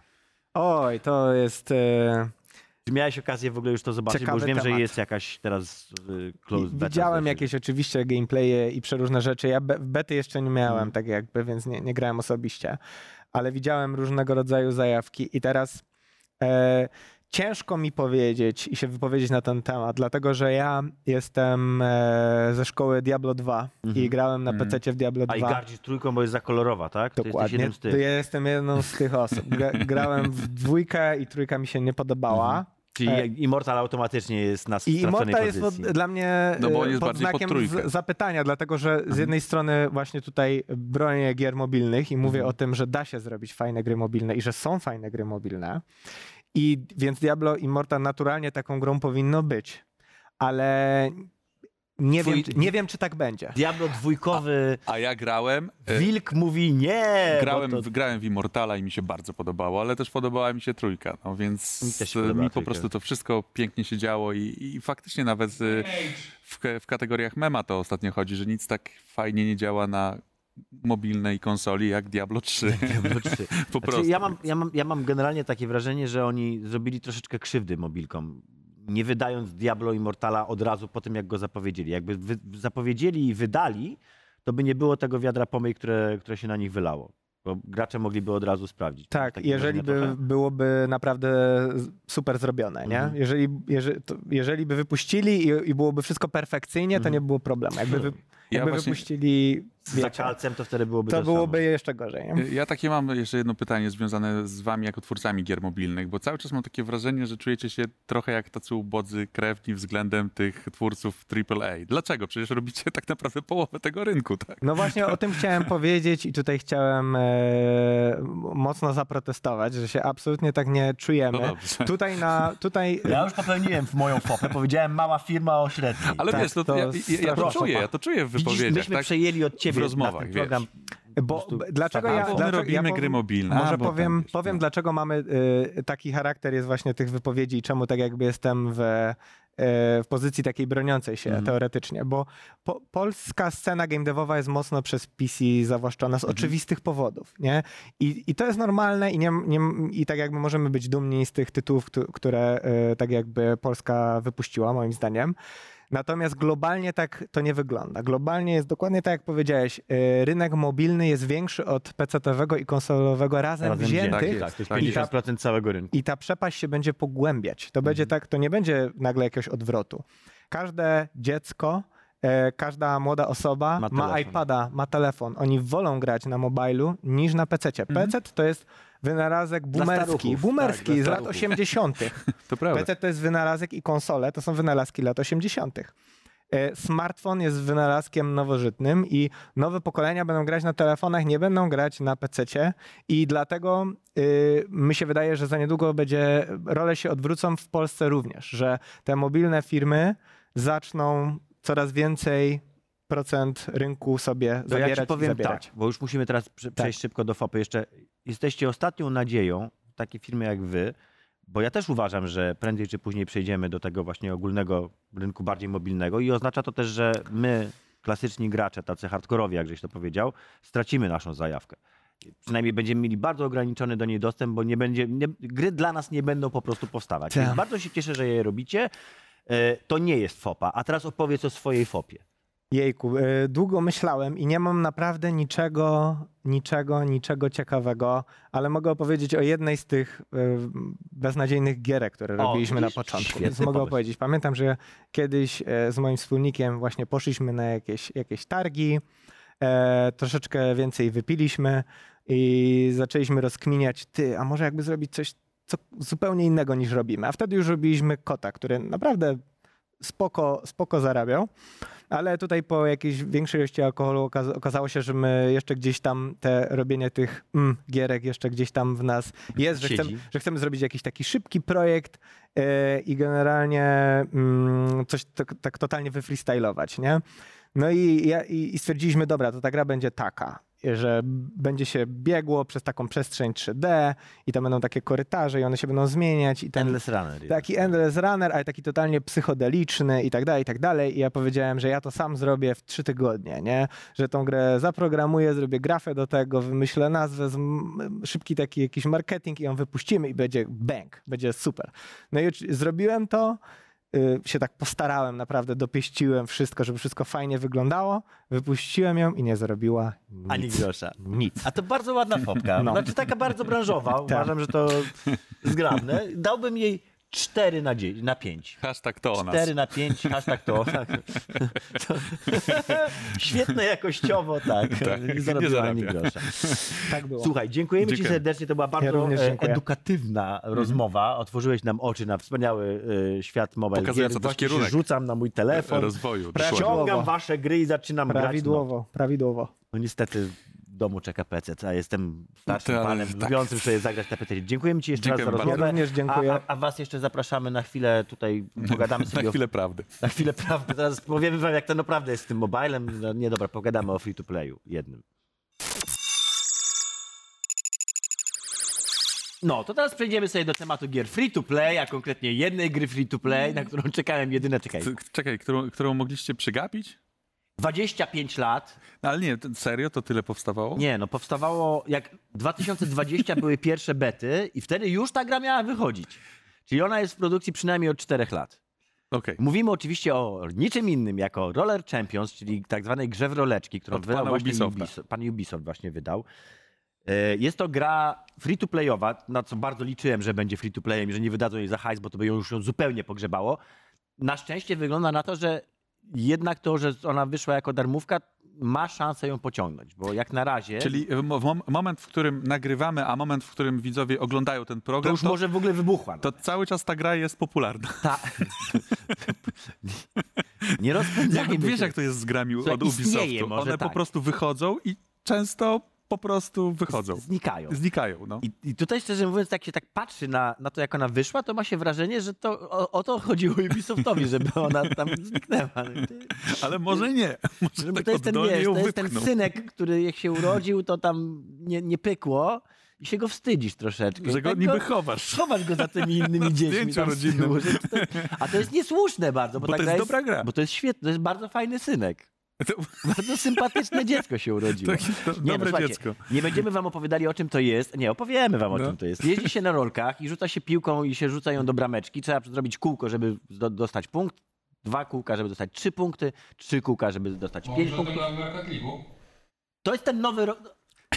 Oj, to jest... E... Czy miałeś okazję w ogóle już to zobaczyć? Ciekawy bo już wiem, że temat. jest jakaś teraz y, closed beta. Widziałem jakieś oczywiście gameplaye i przeróżne rzeczy. Ja be bety jeszcze nie miałem, Mhm. tak jakby, więc nie, nie grałem osobiście. Ale widziałem różnego rodzaju zajawki i teraz e, ciężko mi powiedzieć i się wypowiedzieć na ten temat, dlatego że ja jestem e, ze szkoły Diablo 2 Mhm. i grałem na Mhm. PC w Diablo A i 2. gardzisz trójką, bo jest za kolorowa, tak? Dokładnie. jednym z tych. To ja jestem jedną z tych osób. Gra, grałem w dwójkę i trójka mi się nie podobała. Mhm. Czyli E, Immortal automatycznie jest na I Immortal jest pod, dla mnie No bo on jest pod bardziej pod znakiem trójkę. z, zapytania, dlatego że z jednej strony właśnie tutaj bronię gier mobilnych i mówię Mhm. o tym, że da się zrobić fajne gry mobilne i że są fajne gry mobilne. I więc Diablo Immortal naturalnie taką grą powinno być. Ale nie, Twój- wiem, czy- nie wiem, czy tak będzie. Diablo dwójkowy, A ja grałem. e, Wilk mówi nie! Grałem, to... w- grałem w Immortala i mi się bardzo podobało, ale też podobała mi się trójka, no więc Mi e, mi po trójka. prostu to wszystko pięknie się działo i, i faktycznie nawet e, w, w kategoriach mema to ostatnio chodzi, że nic tak fajnie nie działa na mobilnej konsoli jak Diablo 3. Diablo 3. po Znaczy, prostu. ja, mam, ja, mam, ja mam generalnie takie wrażenie, że oni zrobili troszeczkę krzywdy mobilkom, nie wydając Diablo Immortala od razu po tym, jak go zapowiedzieli. Jakby wy, zapowiedzieli i wydali, to by nie było tego wiadra pomyj, które, które się na nich wylało. Bo gracze mogliby od razu sprawdzić. Tak, jeżeli by trochę? byłoby naprawdę super zrobione, nie? Mhm. Jeżeli, jeżeli, to, jeżeli by wypuścili i, i byłoby wszystko perfekcyjnie, to Mhm. nie było problemu. Jakby, wy, Ja jakby właśnie- wypuścili, Z zakalcem to wtedy byłoby to to byłoby samo. jeszcze gorzej. Nie? Ja takie mam jeszcze jedno pytanie związane z wami jako twórcami gier mobilnych, bo cały czas mam takie wrażenie, że czujecie się trochę jak tacy ubodzy krewni względem tych twórców AAA. Dlaczego? Przecież robicie tak naprawdę połowę tego rynku, tak? No właśnie o tym chciałem powiedzieć i tutaj chciałem e, mocno zaprotestować, że się absolutnie tak nie No czujemy. dobrze. Tutaj na, tutaj Ja już popełniłem w moją fopę. Powiedziałem mała firma o średniej. Ale Tak, wiesz, to, to ja, ja, ja to czuję, ja to czuję w wypowiedziach, myśmy tak? przejęli od ciebie w rozmowach, program. Bo dlaczego tak, ja, bo my dlaczego, robimy ja gry mobilne, Może a, powiem, wiesz, powiem no. dlaczego mamy y, taki charakter jest właśnie tych wypowiedzi i czemu tak jakby jestem w, y, w pozycji takiej broniącej się Mhm. teoretycznie, bo po, polska scena game devowa jest mocno przez PC zawłaszczona z oczywistych powodów, nie? I, I to jest normalne i, nie, nie, i tak jakby możemy być dumni z tych tytułów, któ- które y, tak jakby Polska wypuściła, moim zdaniem. Natomiast globalnie tak to nie wygląda. Globalnie jest dokładnie tak, jak powiedziałeś. y, Rynek mobilny jest większy od PC-towego i konsolowego razem, Razem wziętych. tak, to jest tak jest. 50% całego rynku. I ta przepaść się będzie pogłębiać. To będzie tak, to nie będzie nagle jakiegoś odwrotu. Każde dziecko, e, każda młoda osoba Ma ma, iPada, ma telefon. Oni wolą grać na mobilu niż na PC. PC to jest wynalazek boomerski. Boomerski tak, z lat staruchów. 80. To prawda. PC to jest wynalazek i konsole to są wynalazki lat 80. E, Smartfon jest wynalazkiem nowożytnym i nowe pokolenia będą grać na telefonach, nie będą grać na PC i dlatego y, mi się wydaje, że za niedługo będzie, role się odwrócą w Polsce również, że te mobilne firmy zaczną coraz więcej procent rynku sobie To ja zabierać ci i powiem zabierać. tak, bo już musimy teraz prze- przejść szybko do FOPy. Jeszcze jesteście ostatnią nadzieją, takie firmy jak wy, bo ja też uważam, że prędzej czy później przejdziemy do tego właśnie ogólnego rynku bardziej mobilnego i oznacza to też, że my, klasyczni gracze, tacy hardkorowi, jak żeś to powiedział, stracimy naszą zajawkę. Przynajmniej będziemy mieli bardzo ograniczony do niej dostęp, bo nie będzie, nie, gry dla nas nie będą po prostu powstawać. Tak. Bardzo się cieszę, że je robicie. E, To nie jest FOPA. A teraz opowiedz o swojej FOPie. Jejku, y, długo myślałem i nie mam naprawdę niczego, niczego, niczego ciekawego, ale mogę opowiedzieć o jednej z tych y, beznadziejnych gierek, które O, robiliśmy na początku. Więc mogę pomysł. opowiedzieć. Pamiętam, że kiedyś e, z moim wspólnikiem właśnie poszliśmy na jakieś, jakieś targi, e, troszeczkę więcej wypiliśmy i zaczęliśmy rozkminiać, ty, a może jakby zrobić coś co zupełnie innego niż robimy. A wtedy już robiliśmy kota, który naprawdę spoko, spoko zarabiał. Ale tutaj po jakiejś większej ilości alkoholu okaz- okazało się, że my jeszcze gdzieś tam te robienie tych mm, gierek jeszcze gdzieś tam w nas jest, że chcemy, że chcemy zrobić jakiś taki szybki projekt e, i generalnie mm, coś tak, tak totalnie wyfreestylować, nie? No i, ja, i stwierdziliśmy, dobra, to ta gra będzie taka, że będzie się biegło przez taką przestrzeń 3D i tam będą takie korytarze i one się będą zmieniać i ten, Endless Runner. Taki endless runner, ale taki totalnie psychodeliczny i tak dalej, i tak dalej. I ja powiedziałem, że ja to sam zrobię w trzy tygodnie, nie? Że tą grę zaprogramuję, zrobię grafę do tego, wymyślę nazwę, szybki taki jakiś marketing i ją wypuścimy i będzie bang, będzie super. No i zrobiłem to, się tak postarałem, naprawdę dopieściłem wszystko, żeby wszystko fajnie wyglądało, wypuściłem ją i nie zrobiła nic. Ani grosza. Nic. A to bardzo ładna fopka. No. Znaczy taka bardzo branżowa. Uważam, że to zgrabne. Dałbym jej 4 na, 10, na 5. Hashtag to o nas. 4 na 5, hashtag to. Tak. to świetne jakościowo, tak. Tak, nie zarobiła ani grosza. Tak było. Słuchaj, dziękujemy Ci Dziękuję. serdecznie. To była bardzo e, dziękuję. edukatywna rozmowa. Otworzyłeś nam oczy na wspaniały e, świat mobile Pokazująca gier. Właśnie się kierunek rzucam na mój telefon. Rozwoju. Prawie- dokładnie. Ściągam Prawidłowo. wasze gry i zaczynam grać. No, Prawidłowo, prawidłowo. no niestety domu czeka PC, a jestem starszym ale panem, tak. lubiącym sobie zagrać na PC. Dziękujemy Ci jeszcze Dziękujemy raz za rozmowę. Ja dziękuję. A, a, a was jeszcze zapraszamy na chwilę tutaj, pogadamy sobie Na o chwilę prawdy. Na chwilę prawdy. Teraz powiemy wam, jak to naprawdę jest z tym mobilem. No, nie dobra, pogadamy o free to playu jednym. No, to teraz przejdziemy sobie do tematu gier free to play, a konkretnie jednej gry free to play, na którą czekałem jedyne, czekaj, Czekaj, którą, którą mogliście przegapić? 25 lat. No, ale nie, serio to tyle powstawało? Nie, no powstawało, jak 2020 były pierwsze bety i wtedy już ta gra miała wychodzić. Czyli ona jest w produkcji przynajmniej od 4 lat. Okej. Mówimy oczywiście o niczym innym, jako Roller Champions, czyli tak zwanej grze w roleczki, którą Od wydał właśnie. Ubisoft, pan Ubisoft właśnie wydał. E, Jest to gra free-to-playowa, na co bardzo liczyłem, że będzie free-to-playem i że nie wydadzą jej za hajs, bo to by ją już ją zupełnie pogrzebało. Na szczęście wygląda na to, że jednak to, że ona wyszła jako darmówka, ma szansę ją pociągnąć, bo jak na razie Czyli moment, w którym nagrywamy, a moment, w którym widzowie oglądają ten to program, już to, może w ogóle wybuchła. to cały czas ta gra jest popularna. Ta... nie rozpędzajmy wiesz, jak to jest z grami Słuchaj, od Ubisoftu? One po tak. prostu wychodzą i często po prostu wychodzą. Znikają. Znikają, no. I, I tutaj szczerze mówiąc, jak się tak patrzy na, na to, jak ona wyszła, to ma się wrażenie, że to o, o to chodziło Ubisoftowi, żeby ona tam zniknęła. No Ale może nie. Może tak to jest ten, wiesz, to jest ten synek, który jak się urodził, to tam nie, nie pykło i się go wstydzisz troszeczkę. Że go tak niby chowasz. Chowasz go za tymi innymi dziećmi. tyłu, to, a to jest niesłuszne bardzo, bo, Bo ta to gra jest dobra gra. Bo to jest świetne, to jest bardzo fajny synek. To, Bardzo sympatyczne dziecko się urodziło. do, Nie, no, dobre słuchajcie, dziecko. nie będziemy wam opowiadali o czym to jest. Nie, opowiemy wam o No. czym to jest. Jeździ się na rolkach i rzuca się piłką i się rzuca ją do brameczki. Trzeba zrobić kółko, żeby do, dostać punkt. Dwa kółka, żeby dostać trzy punkty. Trzy kółka, żeby dostać pięć Może punktów. Rocket League'u? To jest ten nowy...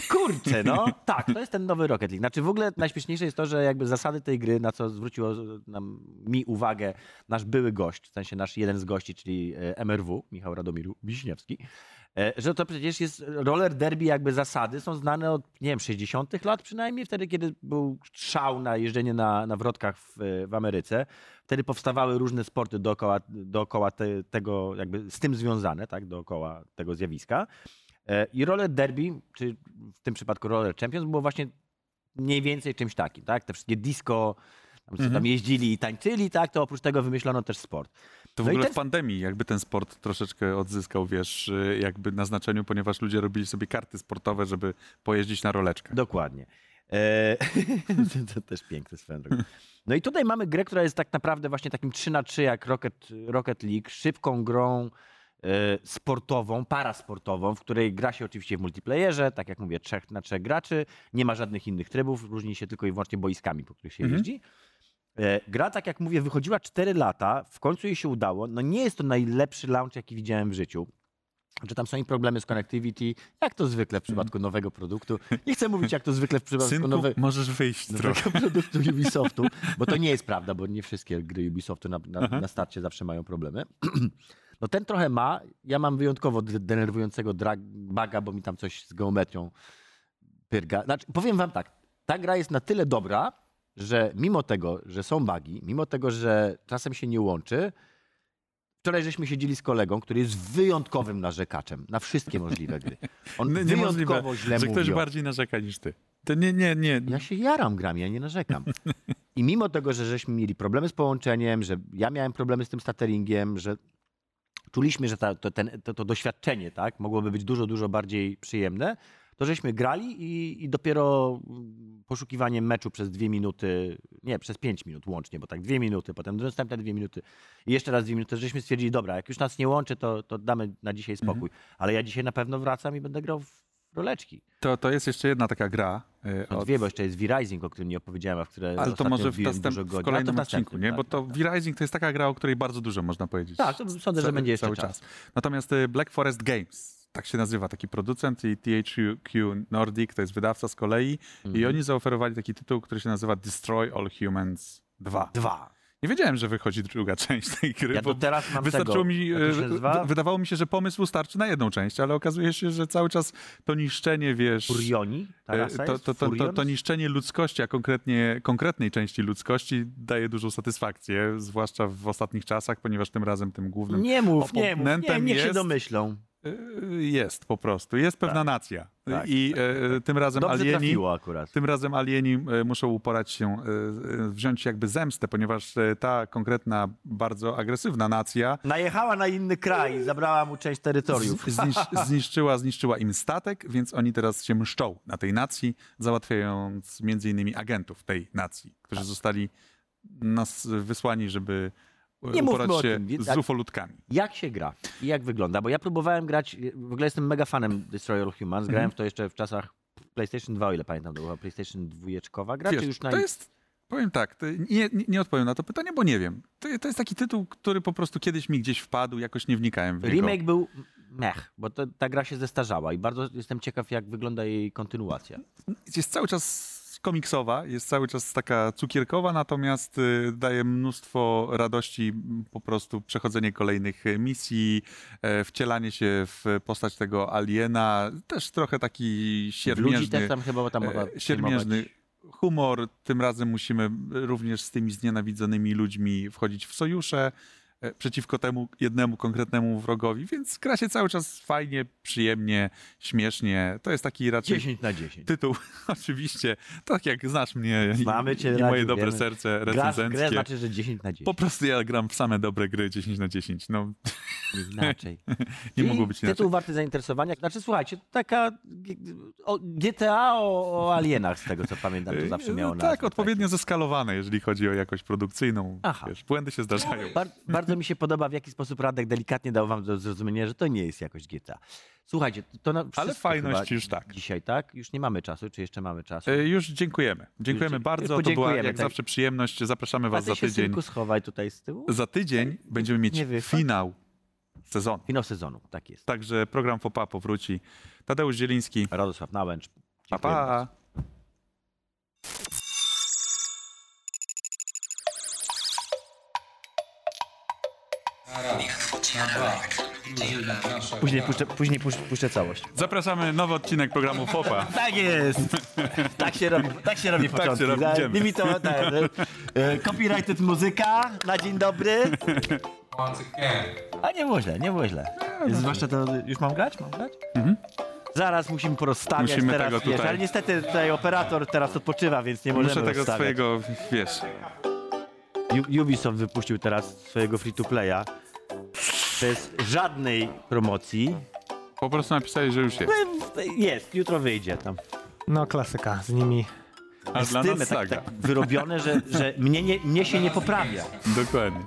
Kurczę, no. Tak, to jest ten nowy Rocket League. Znaczy w ogóle najśmieszniejsze jest to, że jakby zasady tej gry, na co zwrócił nam, mi uwagę nasz były gość, w sensie nasz jeden z gości, czyli e, MRW, Michał Radomiru Wiśniewski, e, że to przecież jest roller derby, jakby zasady są znane od, nie wiem, 60 lat przynajmniej, wtedy kiedy był szał na jeżdżenie na, na wrotkach w, w Ameryce. Wtedy powstawały różne sporty dookoła, dookoła te, tego, jakby z tym związane, tak, dookoła tego zjawiska. E, I roller derby, czy w tym przypadku roller champions, było właśnie mniej więcej czymś takim, tak? Te wszystkie disco, tam, co Mhm. tam jeździli i tańczyli, tak? To oprócz tego wymyślono też sport. To w No ogóle ten- w pandemii jakby ten sport troszeczkę odzyskał, wiesz, y, jakby na znaczeniu, ponieważ ludzie robili sobie karty sportowe, żeby pojeździć na roleczkach. Dokładnie. E, to też piękne swoją drogą. No i tutaj mamy grę, która jest tak naprawdę właśnie takim 3 na 3 jak Rocket, Rocket League, szybką grą sportową, parasportową, w której gra się oczywiście w multiplayerze, tak jak mówię, trzech na trzech graczy, nie ma żadnych innych trybów, różni się tylko i wyłącznie boiskami, po których się Mhm. jeździ. E, Gra, tak jak mówię, wychodziła 4 lata, w końcu jej się udało. No nie jest to najlepszy launch, jaki widziałem w życiu. Że tam są i problemy z connectivity, jak to zwykle w przypadku nowego produktu. Nie chcę mówić, jak to zwykle w przypadku Synku, nowego możesz wyjść trochę. nowego produktu Ubisoftu, bo to nie jest prawda, bo nie wszystkie gry Ubisoftu na, na, na starcie zawsze mają problemy. No ten trochę ma. Ja mam wyjątkowo de- denerwującego drag buga, bo mi tam coś z geometrią pyrga. Znaczy, powiem wam tak, ta gra jest na tyle dobra, że mimo tego, że są bugi, mimo tego, że czasem się nie łączy, wczoraj żeśmy siedzieli z kolegą, który jest wyjątkowym narzekaczem na wszystkie możliwe gry. On Nie- wyjątkowo źle że mówi ktoś bardziej narzeka niż ty. To nie, nie, nie. ja się jaram grami, ja nie narzekam. I mimo tego, że żeśmy mieli problemy z połączeniem, że ja miałem problemy z tym statteringiem, że czuliśmy, że ta, to, ten, to, to doświadczenie tak, mogłoby być dużo, dużo bardziej przyjemne, to żeśmy grali i, i dopiero poszukiwaniem meczu przez dwie minuty, nie, przez pięć minut łącznie, bo tak dwie minuty, potem następne dwie minuty i jeszcze raz dwie minuty, żeśmy stwierdzili, dobra, jak już nas nie łączy, to, to damy na dzisiaj spokój. Ale ja dzisiaj na pewno wracam i będę grał w roleczki. To, to jest jeszcze jedna taka gra. y, No od- dwie, bo jeszcze jest V-Rising, o którym nie opowiedziałem, a w które Ale to może w, następ, w kolejnym w odcinku, nie? tak, Bo to tak. V-Rising to jest taka gra, o której bardzo dużo można powiedzieć. Tak, to sądzę, że będzie jeszcze cały czas. Natomiast y, Black Forest Games, tak się nazywa taki producent i THQ Nordic, to jest wydawca z kolei i Mhm. oni zaoferowali taki tytuł, który się nazywa Destroy All Humans 2. Dwa. Nie wiedziałem, że wychodzi druga część tej gry, Ja bo teraz mam wystarczyło tego, mi, e, wydawało mi się, że pomysł starczy na jedną część, ale okazuje się, że cały czas to niszczenie, wiesz... Furioni? E, To, to, to, to, niszczenie ludzkości, a konkretnie konkretnej części ludzkości daje dużą satysfakcję, zwłaszcza w ostatnich czasach, ponieważ tym razem tym głównym Nie mów, nie mów, nie, niech się jest- domyślą. E, jest po prostu, jest pewna nacja. tak, I e, tym razem Dobrze alieni... Tym razem alieni e, muszą uporać się, wziąć jakby zemstę, ponieważ ta konkretna, bardzo agresywna nacja Najechała na inny kraj i zabrała mu część terytoriów. znisz, zniszczyła, zniszczyła im statek, więc oni teraz się mszczą na tej nacji, załatwiając między innymi agentów tej nacji, którzy zostali nas wysłani, żeby Nie mówmy o tym, więc- z ufolutkami. Jak się gra i jak wygląda? Bo ja próbowałem grać, w ogóle jestem mega fanem Destroy All Humans, grałem Mhm. w to jeszcze w czasach PlayStation 2, o ile pamiętam, to była PlayStation 2 gra, Wiesz, czy już na... to jest, powiem tak, nie, nie odpowiem na to pytanie, bo nie wiem. To, to jest taki tytuł, który po prostu kiedyś mi gdzieś wpadł, jakoś nie wnikałem w niego. Remake był mech, bo to, ta gra się zestarzała i bardzo jestem ciekaw, jak wygląda jej kontynuacja. jest cały czas komiksowa, jest cały czas taka cukierkowa, natomiast y, daje mnóstwo radości po prostu przechodzenie kolejnych y, misji, e, wcielanie się w postać tego aliena, też trochę taki W Ludzi też tam chyba tam e, filmować. humor. Tym razem musimy również z tymi znienawidzonymi ludźmi wchodzić w sojusze przeciwko temu jednemu konkretnemu wrogowi, więc gra się cały czas fajnie, przyjemnie, śmiesznie. To jest taki raczej 10 na 10. tytuł, oczywiście, tak jak znasz mnie Znamy cię, i moje dobre wiemy. serce Grasz w grę recenzenckie. znaczy, że 10 na 10. Po prostu ja gram w same dobre gry 10 na 10. No, Inaczej. nie mogło być inaczej. Tytuł warty zainteresowania. Znaczy, słuchajcie, taka o, GTA o, o alienach, z tego co pamiętam, to zawsze miało no, tak, nazwę, odpowiednio zeskalowane, jeżeli chodzi o jakość produkcyjną. Aha. Wiesz, błędy się zdarzają. Bar bardzo mi się podoba, w jaki sposób Radek delikatnie dał wam do zrozumienia, że to nie jest jakoś GTA. Słuchajcie, to na wszystko fajność już tak. Dzisiaj tak? Już nie mamy czasu, czy jeszcze mamy czasu? E, Już dziękujemy. Dziękujemy Już- bardzo. To była jak tak. zawsze przyjemność. Zapraszamy Was za tydzień. synku, schowaj tutaj z tyłu. Za tydzień będziemy mieć finał sezonu. Finał sezonu, tak jest. Także program FOPA powróci. Tadeusz Zieliński. Radosław Nałęcz. Pa, Dziękuję bardzo. pa. Później puszczę, później puszczę, puszczę całość. Zapraszamy nowy odcinek programu FOPA. Tak jest! Tak się robi, tak się robi Tak się początki. robi, Za- idziemy. limitowa- tak, e, copyrighted muzyka na dzień dobry. A nie było źle, nie było źle. Zwłaszcza to, już mam grać? Mam grać? Zaraz musimy porozstawiać Musimy teraz, tego wiesz, tutaj- ale niestety tutaj operator teraz odpoczywa, więc nie możemy Muszę tego rozstawiać. swojego, wiesz, U- Ubisoft wypuścił teraz swojego free-to-playa bez żadnej promocji. po prostu napisali, że już jest. No, Jest, jutro wyjdzie tam. No klasyka, z nimi. A dla Stymy nas tak, saga. tak wyrobione, że, że mnie, nie, mnie się nie poprawia. Dokładnie.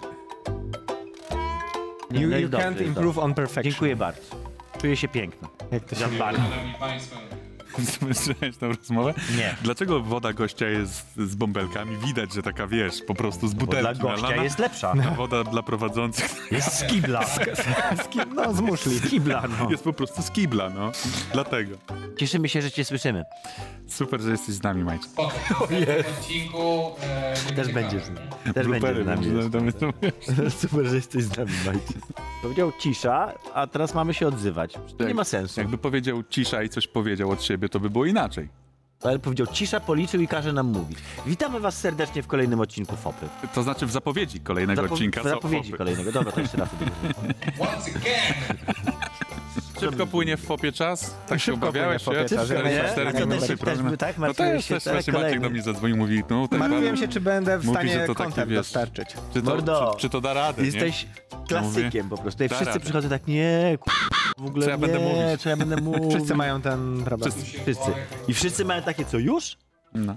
Nie, You, no you dobrze, can't jest improve dobrze. on perfection. Dziękuję bardzo. Czuję się piękno. Jak to się Zadbany. Szanowni Państwo, Słyszałeś tą rozmowę? Nie. Dlaczego woda gościa jest z bąbelkami? Widać, że taka, wiesz, po prostu z Bo dla butelki gościa nalana. jest lepsza. A woda dla prowadzących Jest z kibla. No, z muszli. Z kibla, no. jest po prostu z kibla, no. Dlatego. Cieszymy się, że cię słyszymy. Super, że jesteś z nami, Majcie. po tym odcinku e, Też będzie będziesz z nami. Też będziesz z nami. jest. Super, że jesteś z nami, Majcie. Powiedział cisza, a teraz mamy się odzywać. To nie ma sensu. Jakby powiedział cisza i coś powiedział od siebie, to by było inaczej. Ale powiedział cisza, policzył i każe nam mówić. Witamy was serdecznie w kolejnym odcinku FOPy. To znaczy w zapowiedzi kolejnego Zapo- odcinka. w zapowiedzi Fopy. kolejnego. Dobra, to jeszcze raz. Once again. Szybko płynie w fopie czas? Tak się Szybko obawiałeś płynie w się? fopie czas, że Cztery- nie? to minuty, też- też był tak? No Martwiłeś też, się, też tak? właśnie Maciek Kolejny. do mnie zadzwonił, mówi, no tak Martwiłem się, czy będę w Mówi, stanie że to taki, content wiesz, dostarczyć. Czy to, Mordo, czy, czy to da radę, nie? Jesteś klasykiem po prostu. Da wszyscy radę. przychodzą tak, nie, w ogóle Co ja nie, będę mówić? co ja będę mówić. Wszyscy mają ten problem. Wszyscy. Wszyscy. I wszyscy mają takie, co już? No.